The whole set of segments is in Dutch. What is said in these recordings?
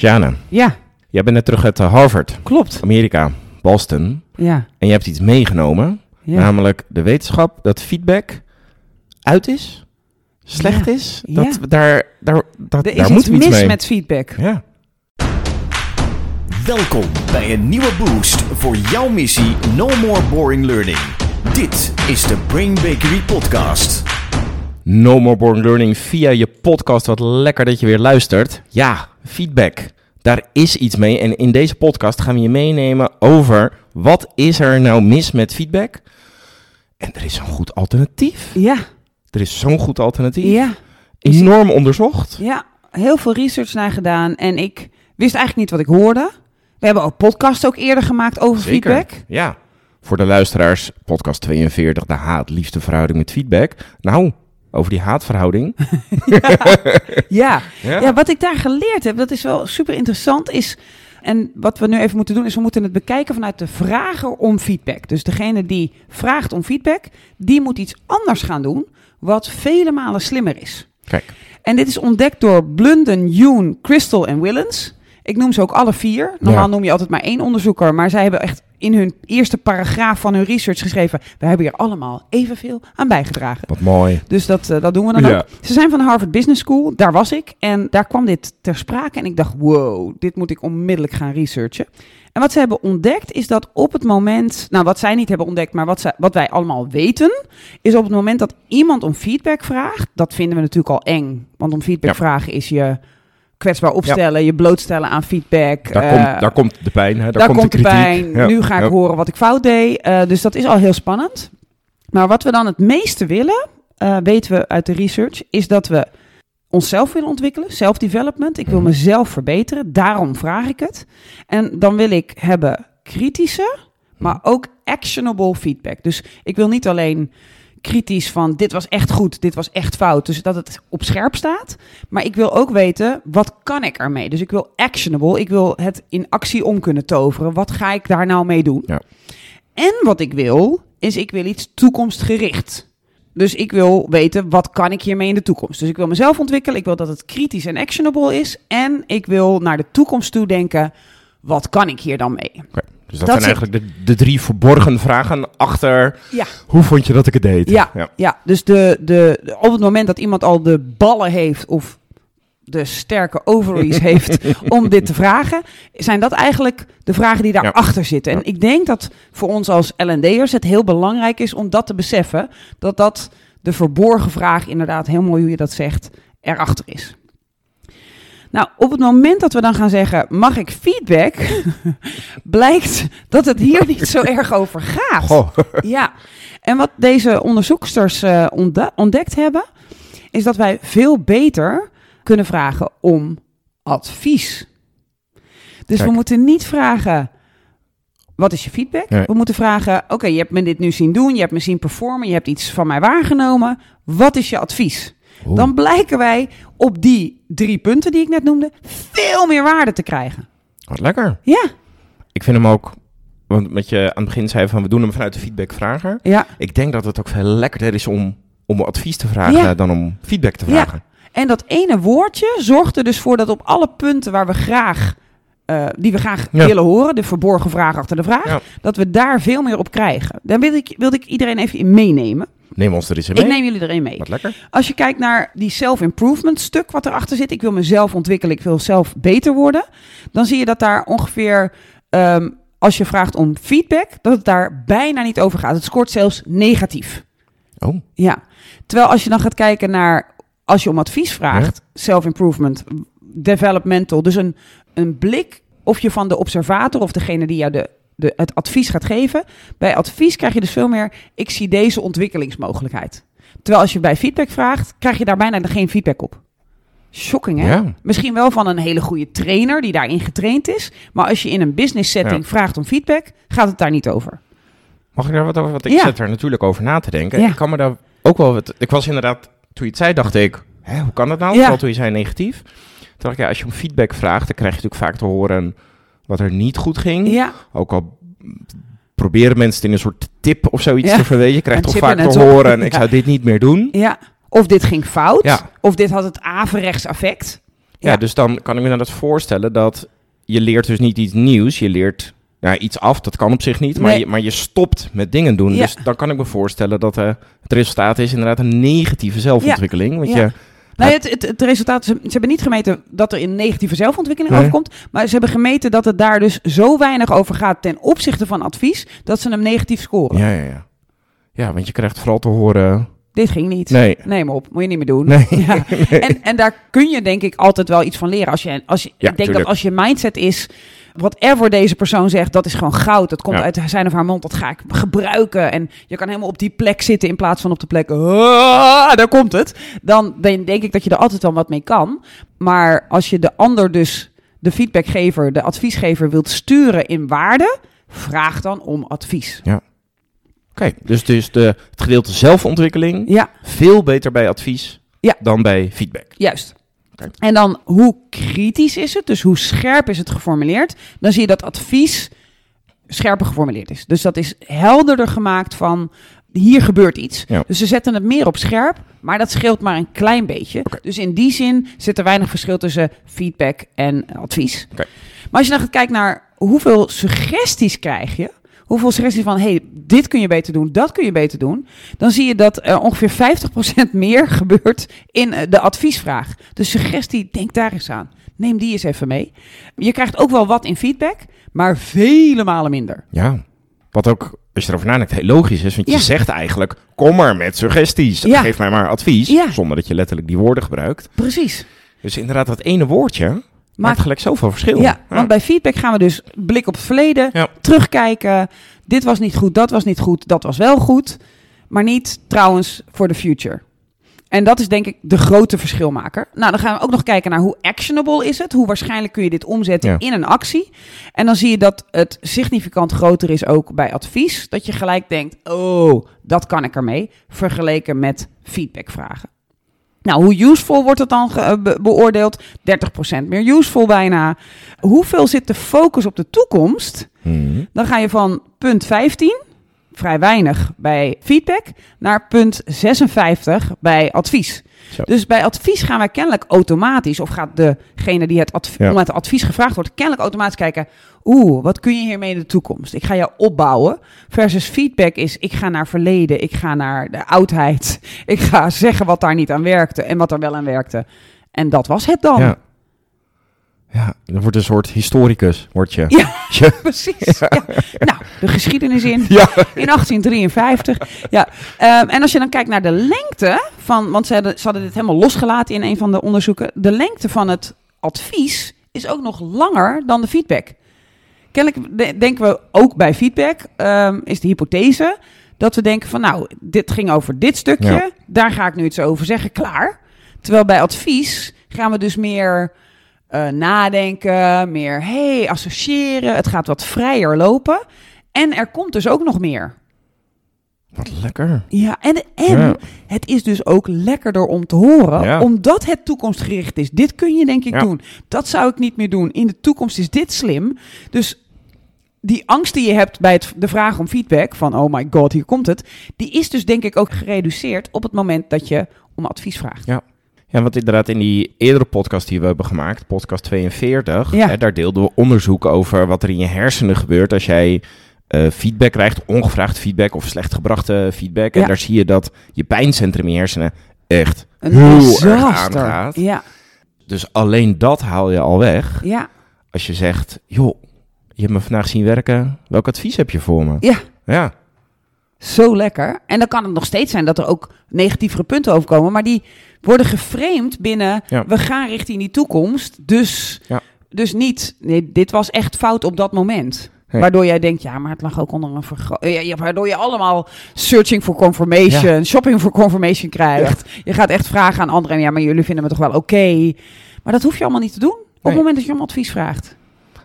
Sjane, Ja, jij bent net terug uit eh, Harvard, klopt. Amerika, Boston. Ja, En je hebt iets meegenomen, ja. namelijk de wetenschap dat feedback uit is, slecht Ja. is. Dat, Ja. daar, daar, dat, er is daar iets moeten we iets mis mee. met feedback. Ja. Welkom bij een nieuwe boost voor jouw missie No More Boring Learning. Dit is de Brain Bakery Podcast. No More Boring Learning via je podcast. Wat lekker dat je weer luistert. Ja, feedback. Daar is iets mee. En in deze podcast gaan we je meenemen over wat is er nou mis met feedback. En er is zo'n goed alternatief. Ja, Er is zo'n goed alternatief. ja, Enorm onderzocht. ja. Heel veel research naar gedaan en ik wist eigenlijk niet wat ik hoorde. We hebben ook podcasts ook eerder gemaakt over Zeker. feedback. Ja. Voor de luisteraars, podcast 42, de haat-liefde verhouding met feedback. Nou, over die haatverhouding. Ja. Ja. ja, wat ik daar geleerd heb, dat is wel super interessant, is... En wat we nu even moeten doen, is we moeten het bekijken vanuit de vrager om feedback. Dus degene die vraagt om feedback, die moet iets anders gaan doen, wat vele malen slimmer is. Kijk, En dit is ontdekt door Blunden, Yoon, Crystal en Willens. Ik noem ze ook alle vier. Normaal Ja. noem je altijd maar één onderzoeker. Maar zij hebben echt in hun eerste paragraaf van hun research geschreven... we hebben hier allemaal evenveel aan bijgedragen. wat mooi. Dus dat, eh, dat doen we dan Ja. ook. Ze zijn van de Harvard Business School. Daar was ik. En daar kwam dit ter sprake. En ik dacht, wow, dit moet ik onmiddellijk gaan researchen. En wat ze hebben ontdekt is dat op het moment... Nou, wat zij niet hebben ontdekt, maar wat, zij, wat wij allemaal weten... is op het moment dat iemand om feedback vraagt... dat vinden we natuurlijk al eng. Want om feedback Ja. vragen is je kwetsbaar opstellen... je blootstellen aan feedback. Daar, eh, komt, daar komt de pijn, hè? daar, daar komt, komt de de pijn. Ja. Nu ga ik Ja. horen wat ik fout deed. Eh, dus dat is al heel spannend. Maar wat we dan het meeste willen, eh, weten we uit de research, is dat we onszelf willen ontwikkelen. Self-development. Ik Mhm. wil mezelf verbeteren. Daarom vraag ik het. En dan wil ik hebben kritische, maar Mhm. ook actionable feedback. Dus ik wil niet alleen kritisch van dit was echt goed, dit was echt fout. Dus dat het op scherp staat. Maar ik wil ook weten, wat kan ik ermee? Dus ik wil actionable, ik wil het in actie om kunnen toveren. Wat ga ik daar nou mee doen? Ja. En wat ik wil, is ik wil iets toekomstgericht. Dus ik wil weten, wat kan ik hiermee in de toekomst? Dus ik wil mezelf ontwikkelen, ik wil dat het kritisch en actionable is. En ik wil naar de toekomst toe denken, wat kan ik hier dan mee? Dus dat, Dat zijn eigenlijk de, de drie verborgen vragen achter Ja. hoe vond je dat ik het deed? Ja, ja. ja. dus de, de, op het moment dat iemand al de ballen heeft of de sterke ovaries heeft om dit te vragen, zijn dat eigenlijk de vragen die daarachter zitten. En Ja. ik denk dat voor ons als L&D'ers het heel belangrijk is om dat te beseffen, dat dat de verborgen vraag, inderdaad, heel mooi hoe je dat zegt, erachter is. Nou, op het moment dat we dan gaan zeggen, mag ik feedback, blijkt dat het hier niet zo erg over gaat. Goh. Ja, en wat deze onderzoeksters eh, ontde- ontdekt hebben, is dat wij veel beter kunnen vragen om advies. Dus Kijk. we moeten niet vragen, wat is je feedback? Nee. We moeten vragen, oké, je hebt me dit nu zien doen, je hebt me zien performen, je hebt iets van mij waargenomen. Wat is je advies? Oeh. Dan blijken wij op die drie punten die ik net noemde, veel meer waarde te krijgen. Wat lekker. Ja, Ik vind hem ook, want met je aan het begin zei van we doen hem vanuit de feedbackvrager. ja. Ik denk dat het ook veel lekkerder is om, om advies te vragen Ja. dan om feedback te Ja. vragen. En dat ene woordje zorgt er dus voor dat op alle punten waar we graag, eh, die we graag Ja. willen horen, de verborgen vraag achter de vraag, Ja. dat we daar veel meer op krijgen. Daar wilde ik, wilde ik iedereen even in meenemen. Neem ons er eens in mee. Ik neem jullie erin mee. Wat lekker. Als je kijkt naar die self-improvement stuk wat erachter zit, ik wil mezelf ontwikkelen, ik wil zelf beter worden, dan zie je dat daar ongeveer, ehm, als je vraagt om feedback, dat het daar bijna niet over gaat. Het scoort zelfs negatief. Oh, Ja, terwijl als je dan gaat kijken naar, als je om advies vraagt, self-improvement, developmental, dus een, een blik of je van de observator of degene die jou de, de, het advies gaat geven, bij advies krijg je dus veel meer, ik zie deze ontwikkelingsmogelijkheid. Terwijl als je bij feedback vraagt, krijg je daar bijna geen feedback op. Shocking, hè? Ja. Misschien wel van een hele goede trainer die daarin getraind is. Maar als je in een business setting Ja. vraagt om feedback, gaat het daar niet over. Mag ik daar wat over? Want ik Ja. zit er natuurlijk over na te denken. Ja. Ik kan me daar ook wel wat... Ik was inderdaad, toen je het zei, dacht ik... Hè, hoe kan dat nou? Ja. Vooral toen je zei negatief. Toen dacht ik, ja, als je om feedback vraagt... dan krijg je natuurlijk vaak te horen wat er niet goed ging. Ja, Ook al proberen mensen het in een soort tip of zoiets Ja. te verwezen. Je krijgt toch vaak te horen... en ik zou dit niet meer doen. ja. Of dit ging fout. Ja. Of dit had het averechts effect. Ja, Ja. dus dan kan ik me inderdaad voorstellen dat je leert dus niet iets nieuws. Je leert nou, iets af, dat kan op zich niet. Maar, Nee. je, maar je stopt met dingen doen. Ja. Dus dan kan ik me voorstellen dat eh, het resultaat is inderdaad een negatieve zelfontwikkeling. Want Ja. je, Nou, het, het, het resultaat, ze, ze hebben niet gemeten dat er een negatieve zelfontwikkeling Nee. overkomt. Maar ze hebben gemeten dat het daar dus zo weinig over gaat ten opzichte van advies, dat ze hem negatief scoren. ja, ja, ja. Ja, want je krijgt vooral te horen... Dit ging niet. Nee. Neem op, moet je niet meer doen. Nee. Ja. En, en daar kun je denk ik altijd wel iets van leren. Als je, als je, Ja, ik denk tuurlijk. dat als je mindset is, whatever deze persoon zegt, dat is gewoon goud. Dat komt Ja. uit zijn of haar mond, dat ga ik gebruiken. En je kan helemaal op die plek zitten in plaats van op de plek, "Ah, daar komt het. Dan, denk ik dat je er altijd wel wat mee kan. Maar als je de ander dus, de feedbackgever, de adviesgever wilt sturen in waarde, vraag dan om advies. Dus, dus de, het gedeelte zelfontwikkeling Ja, veel beter bij advies Ja. dan bij feedback. Juist. En dan hoe kritisch is het? Dus hoe scherp is het geformuleerd? Dan zie je dat advies scherper geformuleerd is. Dus dat is helderder gemaakt van hier gebeurt iets. Ja. Dus ze zetten het meer op scherp, maar dat scheelt maar een klein beetje. Dus in die zin zit er weinig verschil tussen feedback en advies. Maar als je dan gaat kijken naar hoeveel suggesties krijg je, hoeveel suggesties van hey, dit kun je beter doen, dat kun je beter doen, dan zie je dat er ongeveer 50% meer gebeurt in eh, de adviesvraag. Dus suggestie, denk daar eens aan. Neem die eens even mee. Je krijgt ook wel wat in feedback, maar vele malen minder. Ja, wat ook, als je erover nadenkt, heel logisch is. Want je zegt eigenlijk, kom maar met suggesties. Ja. Geef mij maar advies. Ja. Zonder dat je letterlijk die woorden gebruikt. Precies. Dus inderdaad, dat ene woordje maakt gelijk zoveel verschil. Ja, want bij feedback gaan we dus blik op het verleden, terugkijken. Dit was niet goed, dat was niet goed, dat was wel goed. Maar niet trouwens voor de future. En dat is denk ik de grote verschilmaker. Nou, dan gaan we ook nog kijken naar hoe actionable is het. Hoe waarschijnlijk kun je dit omzetten Ja. in een actie. En dan zie je dat het significant groter is ook bij advies. Dat je gelijk denkt, oh, dat kan ik ermee. Vergeleken met feedbackvragen. Nou, hoe useful wordt het dan be- beoordeeld? 30% meer useful bijna. Hoeveel zit de focus op de toekomst? Mhm. Dan ga je van punt 15, vrij weinig bij feedback, naar punt 56 bij advies. Zo. Dus bij advies gaan wij kennelijk automatisch, of gaat degene die het adv- Ja. om het advies gevraagd wordt, kennelijk automatisch kijken, oeh, wat kun je hiermee in de toekomst? Ik ga jou opbouwen. Versus feedback is, ik ga naar verleden, ik ga naar de oudheid, ik ga zeggen wat daar niet aan werkte en wat er wel aan werkte. En dat was het dan. Ja. Ja, dan wordt een soort historicus, word je. Ja. Precies. Ja. Nou, de geschiedenis in. Ja. In 1853. Ja. Ehm, en als je dan kijkt naar de lengte van. Want ze hadden, ze hadden dit helemaal losgelaten in een van de onderzoeken. De lengte van het advies is ook nog langer dan de feedback. Kennelijk de- denken we ook bij feedback. ehm, is de hypothese dat we denken van. Nou, dit ging over dit stukje. Daar ga ik nu iets over zeggen. Klaar. Terwijl bij advies gaan we dus meer eh, nadenken, meer hey, associëren. Het gaat wat vrijer lopen. En er komt dus ook nog meer. Wat lekker. Ja, en, en Ja. het is dus ook lekkerder om te horen, Ja. omdat het toekomstgericht is. Dit kun je denk ik Ja. doen. Dat zou ik niet meer doen. In de toekomst is dit slim. Dus die angst die je hebt bij het, de vraag om feedback, van oh my god, hier komt het, die is dus denk ik ook gereduceerd op het moment dat je om advies vraagt. Ja, want inderdaad in die eerdere podcast die we hebben gemaakt, podcast 42, Ja. hè, daar deelden we onderzoek over wat er in je hersenen gebeurt als jij eh, feedback krijgt, ongevraagd feedback of slecht gebrachte feedback. En Ja. daar zie je dat je pijncentrum in je hersenen echt Een heel erg aangaat. Ja, Dus alleen dat haal je al weg ja, als je zegt, joh, je hebt me vandaag zien werken, welk advies heb je voor me? ja. Ja, Zo lekker. En dan kan het nog steeds zijn dat er ook negatievere punten overkomen. Maar die worden geframed binnen. Ja. We gaan richting die toekomst. Dus, Ja. dus niet. Nee, dit was echt fout op dat moment. Waardoor jij denkt, ja, maar het lag ook onder een vergroting. Ja, ja, waardoor je allemaal searching for confirmation, shopping for confirmation krijgt. Je gaat echt vragen aan anderen. Ja, maar jullie vinden me toch wel oké. Maar dat hoef je allemaal niet te doen. Op Nee. het moment dat je om advies vraagt.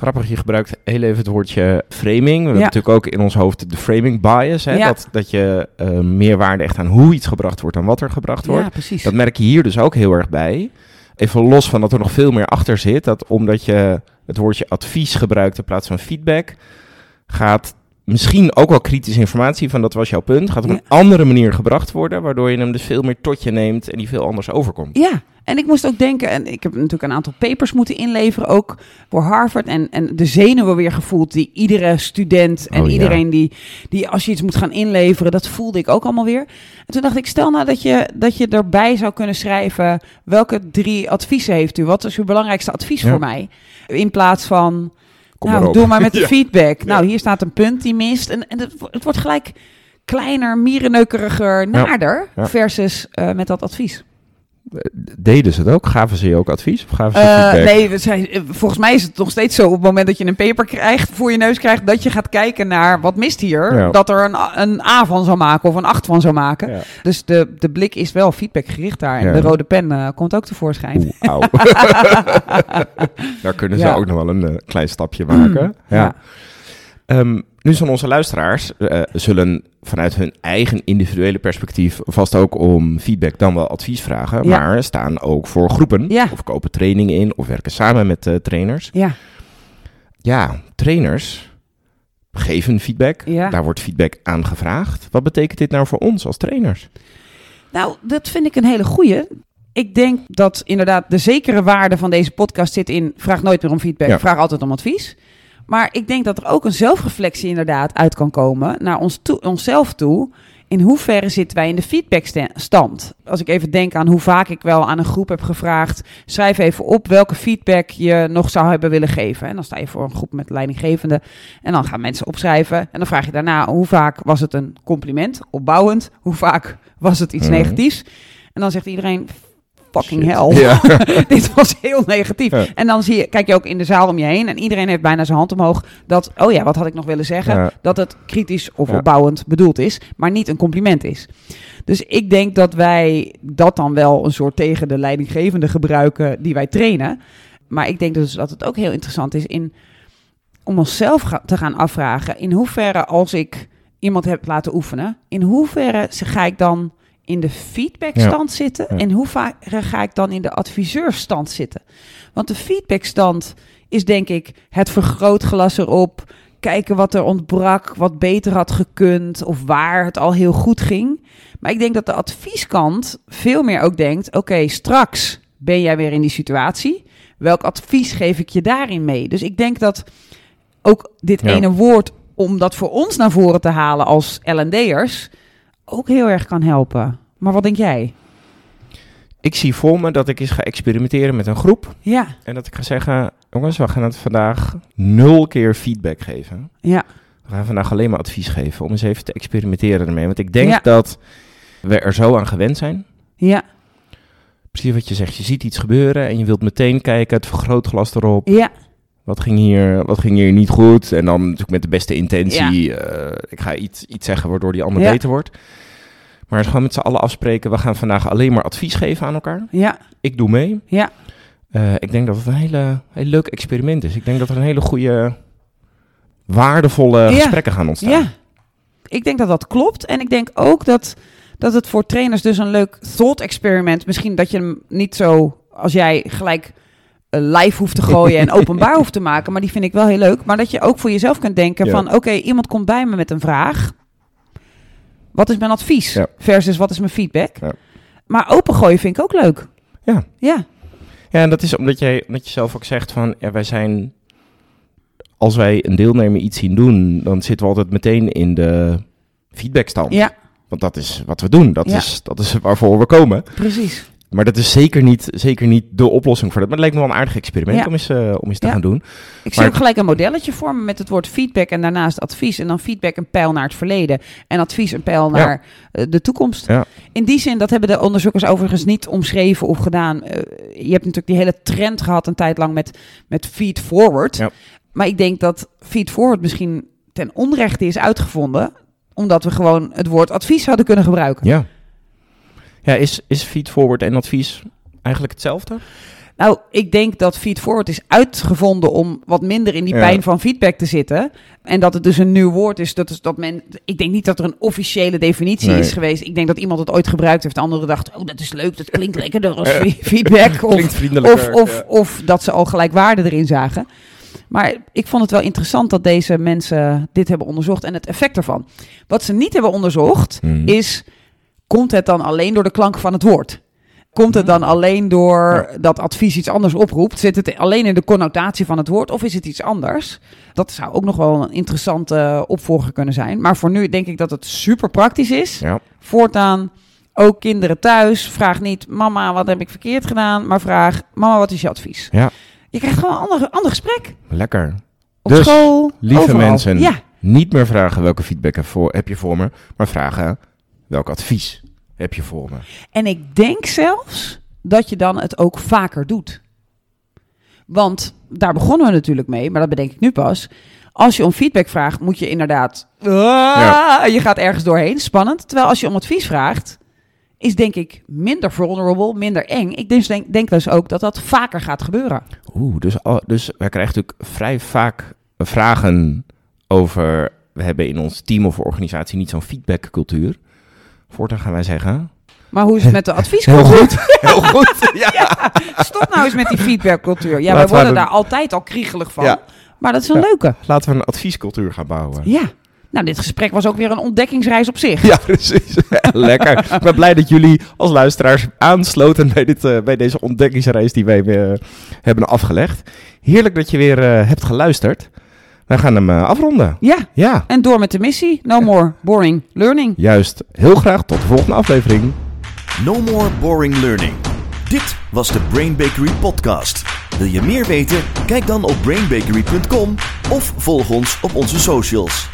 Grappig, je gebruikt heel even het woordje framing. We hebben natuurlijk ook in ons hoofd de framing bias. Hè? Ja. Dat, dat je eh, meer waarde echt aan hoe iets gebracht wordt dan wat er gebracht wordt. Ja, precies. Dat merk je hier dus ook heel erg bij. Even los van dat er nog veel meer achter zit. Dat omdat je het woordje advies gebruikt in plaats van feedback, gaat misschien ook wel kritische informatie, van dat was jouw punt, gaat op Ja. een andere manier gebracht worden, waardoor je hem dus veel meer tot je neemt en die veel anders overkomt. Ja, en ik moest ook denken, en ik heb natuurlijk een aantal papers moeten inleveren, ook voor Harvard. En, en de zenuwen weer gevoeld die iedere student en Oh, ja. iedereen die, die als je iets moet gaan inleveren, dat voelde ik ook allemaal weer. En toen dacht ik, stel nou dat je, dat je erbij zou kunnen schrijven, welke drie adviezen heeft u? Wat is uw belangrijkste advies Ja. voor mij? In plaats van, Kom nou, maar op. doe maar met de Ja. feedback. Nou, hier staat een punt die mist. En, en het, wo- het wordt gelijk kleiner, mierenneukeriger, nader versus eh, met dat advies. Deden ze het ook? Gaven ze je ook advies? Of gaven ze feedback? nee, we zijn, eh, volgens mij is het nog steeds zo op het moment dat je een paper krijgt, voor je neus krijgt, dat je gaat kijken naar wat mist hier. Ja. Dat er een, A- een A van zou maken of een 8 van zou maken. Ja. Dus de, de blik is wel feedbackgericht daar. En Ja. de rode pen eh, komt ook tevoorschijn. Oeh. Daar kunnen ze ook nog wel een klein stapje maken. ja. Ja. Ehm, nu zijn onze luisteraars eh, zullen vanuit hun eigen individuele perspectief vast ook om feedback dan wel advies vragen, Ja. maar staan ook voor groepen Ja. of kopen trainingen in of werken samen met eh, trainers. Ja, Ja, trainers geven feedback. Ja. Daar wordt feedback aangevraagd. Wat betekent dit nou voor ons als trainers? nou, dat vind ik een hele goeie. Ik denk dat inderdaad de zekere waarde van deze podcast zit in... vraag nooit meer om feedback, vraag altijd om advies. Maar ik denk dat er ook een zelfreflectie inderdaad uit kan komen... naar ons toe, onszelf toe. In hoeverre zitten wij in de feedbackstand? Als ik even denk aan hoe vaak ik wel aan een groep heb gevraagd... schrijf even op welke feedback je nog zou hebben willen geven. En dan sta je voor een groep met leidinggevende... en dan gaan mensen opschrijven... en dan vraag je daarna hoe vaak was het een compliment, opbouwend... hoe vaak was het iets Mhm. negatiefs... En dan zegt iedereen, fucking hell. Ja. Dit was heel negatief. Ja. En dan zie je, kijk je ook in de zaal om je heen en iedereen heeft bijna zijn hand omhoog. Dat, oh ja, wat had ik nog willen zeggen? Ja. Dat het kritisch of opbouwend bedoeld is, maar niet een compliment is. Dus ik denk dat wij dat dan wel een soort tegen de leidinggevende gebruiken die wij trainen. Maar ik denk dus dat het ook heel interessant is in, om onszelf ga- te gaan afvragen. In hoeverre als ik iemand heb laten oefenen, in hoeverre ga ik dan in de feedbackstand zitten Ja. en hoe vaak ga ik dan in de adviseurstand zitten? Want de feedbackstand is denk ik het vergrootglas erop, kijken wat er ontbrak, wat beter had gekund of waar het al heel goed ging. Maar ik denk dat de advieskant veel meer ook denkt, oké, straks ben jij weer in die situatie. Welk advies geef ik je daarin mee? Dus ik denk dat ook dit Ja. ene woord, om dat voor ons naar voren te halen als L&D'ers, ook heel erg kan helpen. Maar wat denk jij? Ik zie voor me dat ik eens ga experimenteren met een groep. Ja, En dat ik ga zeggen, jongens, we gaan het vandaag nul keer feedback geven. ja, We gaan vandaag alleen maar advies geven om eens even te experimenteren ermee. Want ik denk Ja. dat we er zo aan gewend zijn. ja, Precies wat je zegt, je ziet iets gebeuren en je wilt meteen kijken, het vergrootglas erop. ja, Wat ging hier, wat ging hier niet goed? En dan natuurlijk met de beste intentie, eh, ik ga iets, iets zeggen waardoor die ander Ja. beter wordt. Maar het gewoon met z'n allen afspreken, we gaan vandaag alleen maar advies geven aan elkaar. ja, Ik doe mee. Ja. Eh, ik denk dat het een hele, heel leuk experiment is. Ik denk dat er een hele goede, waardevolle Ja. gesprekken gaan ontstaan. ja. Ik denk dat dat klopt. En ik denk ook dat, dat het voor trainers dus een leuk thought experiment... misschien dat je hem niet zo, als jij gelijk live hoeft te gooien... en openbaar hoeft te maken, maar die vind ik wel heel leuk. Maar dat je ook voor jezelf kunt denken Ja. van... oké, iemand komt bij me met een vraag. Wat is mijn advies? Ja. Versus wat is mijn feedback? Ja. Maar opengooien vind ik ook leuk. Ja. Ja, Ja, en dat is omdat, jij, omdat je zelf ook zegt van, ja, wij zijn, als wij een deelnemer iets zien doen, dan zitten we altijd meteen in de feedbackstand. ja Want dat is wat we doen, dat, Ja. is, dat is waarvoor we komen. precies. Maar dat is zeker niet, zeker niet de oplossing voor dat. Maar het lijkt me wel een aardig experiment Ja. om eens, eh, om eens te Ja. gaan doen. Ik zie Maar- ook gelijk een modelletje vormen met het woord feedback en daarnaast advies. En dan feedback een pijl naar het verleden en advies een pijl naar eh, de toekomst. In die zin, dat hebben de onderzoekers overigens niet omschreven of gedaan. Eh, je hebt natuurlijk die hele trend gehad een tijd lang met, met feed forward. Maar ik denk dat feed forward misschien ten onrechte is uitgevonden. Omdat we gewoon het woord advies hadden kunnen gebruiken. Ja. Ja, is, is feedforward en advies eigenlijk hetzelfde? Nou, ik denk dat Feed Forward is uitgevonden om wat minder in die Ja. pijn van feedback te zitten. En dat het dus een nieuw woord is. Dat is dat men, ik denk niet dat er een officiële definitie Nee. is geweest. Ik denk dat iemand het ooit gebruikt heeft. De andere dacht, oh, dat is leuk, dat klinkt lekkerder als fe- feedback. Of, Klinkt vriendelijker. of, of, ja. of dat ze al gelijk waarde erin zagen. Maar ik vond het wel interessant dat deze mensen dit hebben onderzocht en het effect ervan. Wat ze niet hebben onderzocht Hmm. is, komt het dan alleen door de klank van het woord? Komt het dan alleen door dat advies iets anders oproept? Zit het alleen in de connotatie van het woord of is het iets anders? Dat zou ook nog wel een interessante opvolger kunnen zijn. Maar voor nu denk ik dat het super praktisch is. Ja. Voortaan ook kinderen thuis. Vraag niet, mama, wat heb ik verkeerd gedaan? Maar vraag, mama, wat is je advies? Ja. Je krijgt gewoon een ander, ander gesprek. Lekker. Op Dus, school, Lieve overal. mensen, Ja, niet meer vragen welke feedback heb je voor me, maar vragen welk advies heb je voor me. en ik denk zelfs dat je dan het ook vaker doet. Want daar begonnen we natuurlijk mee, maar dat bedenk ik nu pas. Als je om feedback vraagt, moet je inderdaad... Ah, Je gaat ergens doorheen, spannend. Terwijl als je om advies vraagt, is denk ik minder vulnerable, minder eng. Ik dus denk, denk dus ook dat dat vaker gaat gebeuren. Oeh, dus, dus wij krijgen natuurlijk vrij vaak vragen over... We hebben in ons team of organisatie niet zo'n feedbackcultuur. Voortaan gaan wij zeggen... Maar hoe is het met de advies? Heel goed, heel goed. Ja. Stop nou eens met die feedbackcultuur. Ja, wij we worden daar altijd al kriegelig van. Ja. Maar dat is een Ja. leuke. Laten we een adviescultuur gaan bouwen. Ja. Nou, dit gesprek was ook weer een ontdekkingsreis op zich. Ja, precies. Lekker. Ik ben blij dat jullie als luisteraars aansloten bij, dit, eh, bij deze ontdekkingsreis die wij eh, hebben afgelegd. Heerlijk dat je weer eh, hebt geluisterd. Wij gaan hem eh, afronden. Ja. Ja, En door met de missie. No more boring learning. juist. Heel graag tot de volgende aflevering. No more boring learning. Dit was de Brain Bakery podcast. Wil je meer weten? Kijk dan op brainbakery.com of volg ons op onze socials.